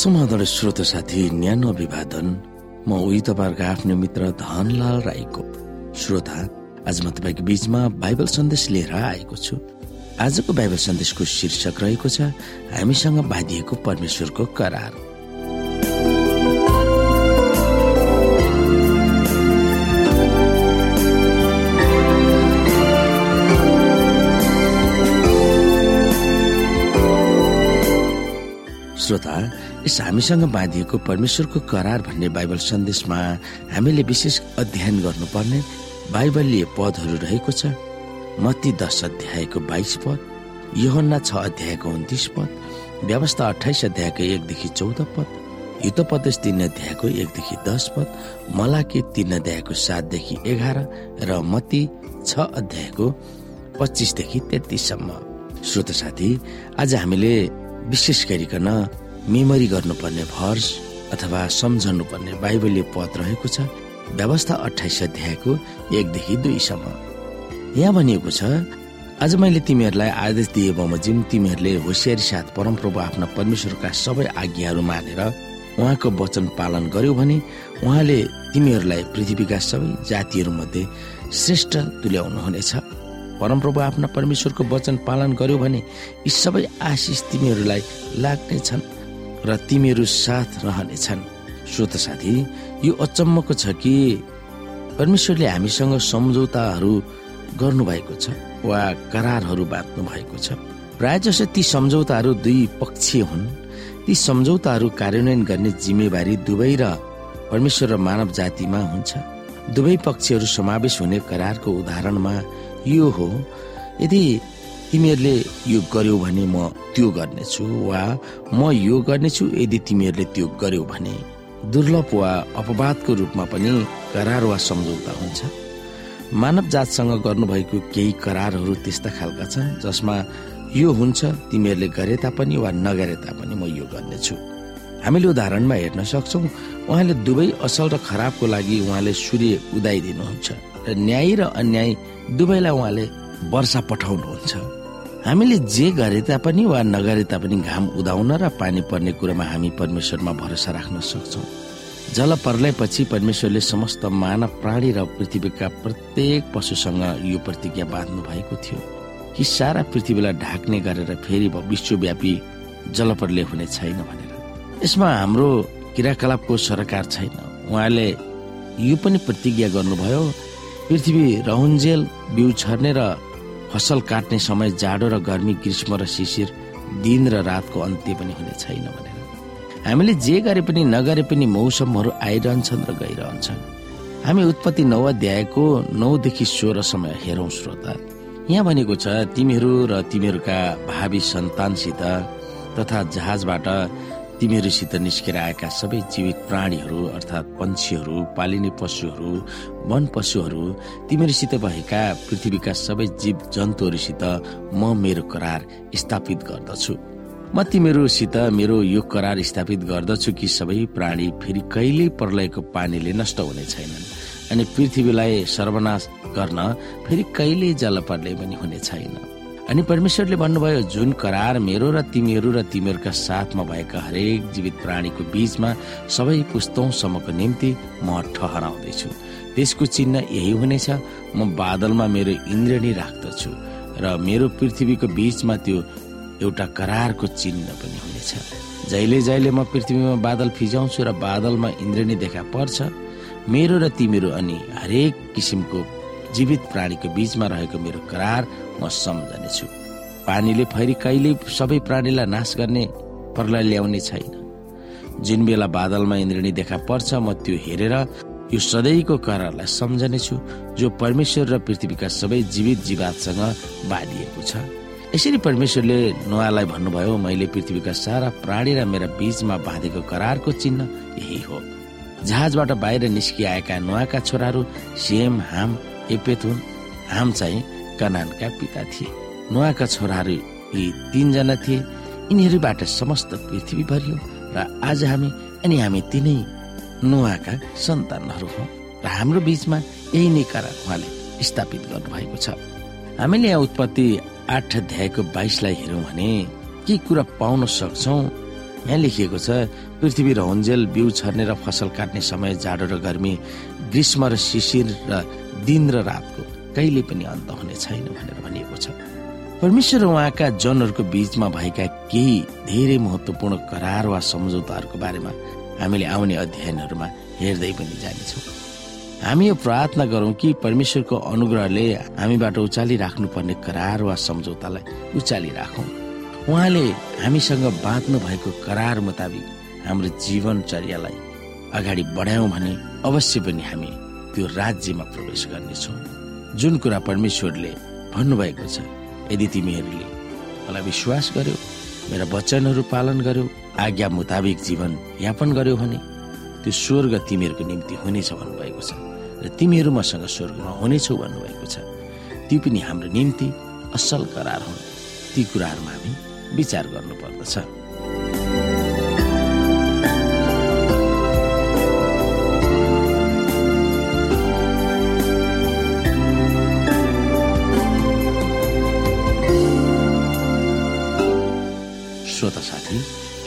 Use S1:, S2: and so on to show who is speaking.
S1: समाधान श्रोत साथी न्यानो अभिवादन। म उही तपाईँहरूको आफ्नो मित्र धनलाल राईको श्रोता। आज म तपाईँको बीचमा बाइबल सन्देश लिएर आएको छु। आजको बाइबल सन्देशको शीर्षक रहेको छ हामीसँग बाँधिएको परमेश्वरको करार। श्रोता यस हामीसँग बाँधिएको परमेश्वरको करार भन्ने बाइबल सन्देशमा हामीले विशेष अध्ययन गर्नुपर्ने बाइबलीय पदहरू रहेको छ। मती दश अध्यायको बाइस पद योहन्ना छ अध्यायको उन्तिस पद व्यवस्था अठाइस अध्यायको एकदेखि चौध पद युतोपदेश तीन अध्यायको एकदेखि दस पद मलाकी तीन अध्यायको सातदेखि एघार र मती छ अध्यायको पच्चिसदेखि तेत्तिससम्म। श्रोत साथी आज हामीले विशेष गरिकन मेमोरी गर्नुपर्ने भर्स अथवा सम्झनु पर्ने बाइबलीय पद रहेको छ। व्यवस्था अठाइस अध्यायको एकदेखि दुईसम्म यहाँ भनिएको छ आज मैले तिमीहरूलाई आदेश दिए बमोजिम तिमीहरूले होसियारी साथ परमप्रभु आफ्ना परमेश्वरका सबै आज्ञाहरू मानेर उहाँको वचन पालन गर्यो भने उहाँले तिमीहरूलाई पृथ्वीका सबै जातिहरू मध्ये श्रेष्ठ तुल्याउनुहुनेछ परमप्रभु आफ्ना परमेश्वरको वचन पालन गर्यो भने यी सबै आशिष तिमीहरूलाई लाग्नेछन्। र तिमीहरू साथ रहनेछन्। श्रोत साथी यो अचम्मको छ कि परमेश्वरले हामीसँग सम्झौताहरू गर्नुभएको छ वा करारहरू बाँध्नु भएको छ? प्राय जसो ती सम्झौताहरू दुई पक्षीय हुन् ती सम्झौताहरू कार्यान्वयन गर्ने जिम्मेवारी दुवै र परमेश्वर र मानव जातिमा हुन्छ। दुवै पक्षहरू समावेश हुने करारको उदाहरणमा यो हो। यदि तिमीहरूले यो गर्यौ भने म त्यो गर्नेछु वा म यो गर्नेछु यदि तिमीहरूले त्यो गर्यौ भने दुर्लभ वा अपवादको रूपमा पनि करार वा सम्झौता हुन्छ। मानव जातसँग गर्नुभएको केही करारहरू त्यस्ता खालका छन् जसमा यो हुन्छ तिमीहरूले गरे तापनि वा नगरे तापनि म यो गर्नेछु। हामीले उदाहरणमा हेर्न सक्छौ उहाँले दुवै असल र खराबको लागि उहाँले सूर्य उदाइदिनुहुन्छ र न्याय र अन्याय दुवैलाई उहाँले वर्षा पठाउनुहुन्छ। हामीले जे गरे तापनि वा नगरे तापनि घाम उदाउन र पानी पर्ने कुरामा हामी परमेश्वरमा भरोसा राख्न सक्छौ। जल पछि परमेश्वरले समस्त मानव प्राणी र पृथ्वीका प्रत्येक पशुसँग यो प्रतिज्ञा बाँध्नु भएको थियो कि सारा पृथ्वीलाई ढाक्ने गरेर फेरि विश्वव्यापी जलप्रलय हुने छैन भनेर। यसमा हाम्रो क्रियाकलापको सरकार छैन। उहाँले यो पनि प्रतिज्ञा गर्नुभयो पृथ्वी रहन्जेल बिउ छर्ने र फसल काट्ने समय जाडो र गर्मी ग्रीष्म र शिशिर दिन र रातको अन्त्य पनि हुने छैन भनेर। हामीले जे गरे पनि नगरे पनि मौसमहरू आइरहन्छन् र गइरहन्छन्। हामी उत्पत्ति नौ अध्यायको नौदेखि समय हेरौँ श्रोता। यहाँ भनेको छ तिमीहरू र तिमीहरूका भावी सन्तानसित तथा जहाजबाट तिमीहरूसित निस्केर आएका सबै जीवित प्राणीहरू अर्थात् पन्छीहरू पालिने पशुहरू वन पशुहरू तिमीहरूसित भएका पृथ्वीका सबै जीव जन्तुहरूसित म मेरो करार स्थापित गर्दछु। म तिमीहरूसित मेरो यो करार स्थापित गर्दछु कि सबै प्राणी फेरि कहिले प्रलयको पानीले नष्ट हुने छैनन् अनि पृथ्वीलाई सर्वनाश गर्न फेरि कहिले जल प्रलय पनि हुने छैन। अनि परमेश्वरले भन्नुभयो जुन करार मेरो र तिमीहरू र तिमीहरूका साथमा भएका हरेक जीवित प्राणीको बीचमा सबै पुस्तौसम्मको निम्ति म ठहराउँदैछु। त्यसको चिन्ह यही हुनेछ म बादलमा मेरो इन्द्रणी राख्दछु र मेरो पृथ्वीको बीचमा त्यो एउटा करारको चिन्ह पनि हुनेछ। जहिले जहिले म पृथ्वीमा बादल फिजाउँछु र बादलमा इन्द्रणी देखा पर्छ मेरो र तिमीहरू अनि हरेक किसिमको जीवित प्राणीको बीचमा रहेको मेरो करार म सम्झनेछु। पानीले फेरि कहिले सबै प्राणीलाई नाश गर्ने प्रलय ल्याउने छैन। जुन बेला बादलमा इन्द्रिणी देखा पर्छ म त्यो हेरेर यो सधैँको करारलाई सम्झनेछु जो परमेश्वर र पृथ्वीका सबै जीवित जीवातसँग बाँधिएको छ। यसरी परमेश्वरले नुहालाई भन्नुभयो मैले पृथ्वीका सारा प्राणी र मेरा बीचमा बाँधेको करारको चिन्ह यही हो। जहाजबाट बाहिर निस्किआएका नुहाका छोराहरू सेम हाम एपेथुन हाम चाहिँ कनानका पिता थिए। नुहाका छोराहरू यी तीनजना थिए। यिनीहरूबाट समस्त पृथ्वी भरियो र आज हामी अनि हामी तिनै नुहाका सन्तानहरू हौ र हाम्रो बीचमा यही नै कारण उहाँले स्थापित गर्नु भएको छ। हामीले यहाँ उत्पत्ति आठ अध्यायको बाइसलाई हेरौँ भने के कुरा पाउन सक्छौ? यहाँ लेखिएको छ पृथ्वी र हुन्जेल बिउ छर्ने र फसल काट्ने समय जाडो र गर्मी ग्रीष्म र शिशिर र दिन र रातको कहिले पनि अन्त हुने छैन भनेर भनिएको छ। परमेश्वर उहाँका जनहरूको बीचमा भएका केही धेरै महत्वपूर्ण करार वा सम्झौताहरूको बारेमा हामीले आउने अध्ययनहरूमा हेर्दै पनि जानेछौँ। हामी यो प्रार्थना गरौँ कि परमेश्वरको अनुग्रहले हामीबाट उचाली राख्नुपर्ने करार वा सम्झौतालाई उचाली राखौँ उहाँले हामीसँग बाँच्नु भएको करार मुताबिक हाम्रो जीवनचर्यालाई अगाडि बढायौँ भने अवश्य पनि हामी त्यो राज्यमा प्रवेश गर्नेछौँ। जुन कुरा परमेश्वरले भन्नुभएको छ यदि तिमीहरूले मलाई विश्वास गर्यो मेरा वचनहरू पालन गर्यो आज्ञा मुताबिक जीवन यापन गर्यो भने त्यो स्वर्ग तिमीहरूको निम्ति हुनेछ भन्नुभएको छ र तिमीहरू मसँग स्वर्गमा हुनेछौ भन्नुभएको छ। ती पनि हाम्रो निम्ति असल करार हुन्। ती कुराहरूमा हामी विचार गर्नुपर्दछ।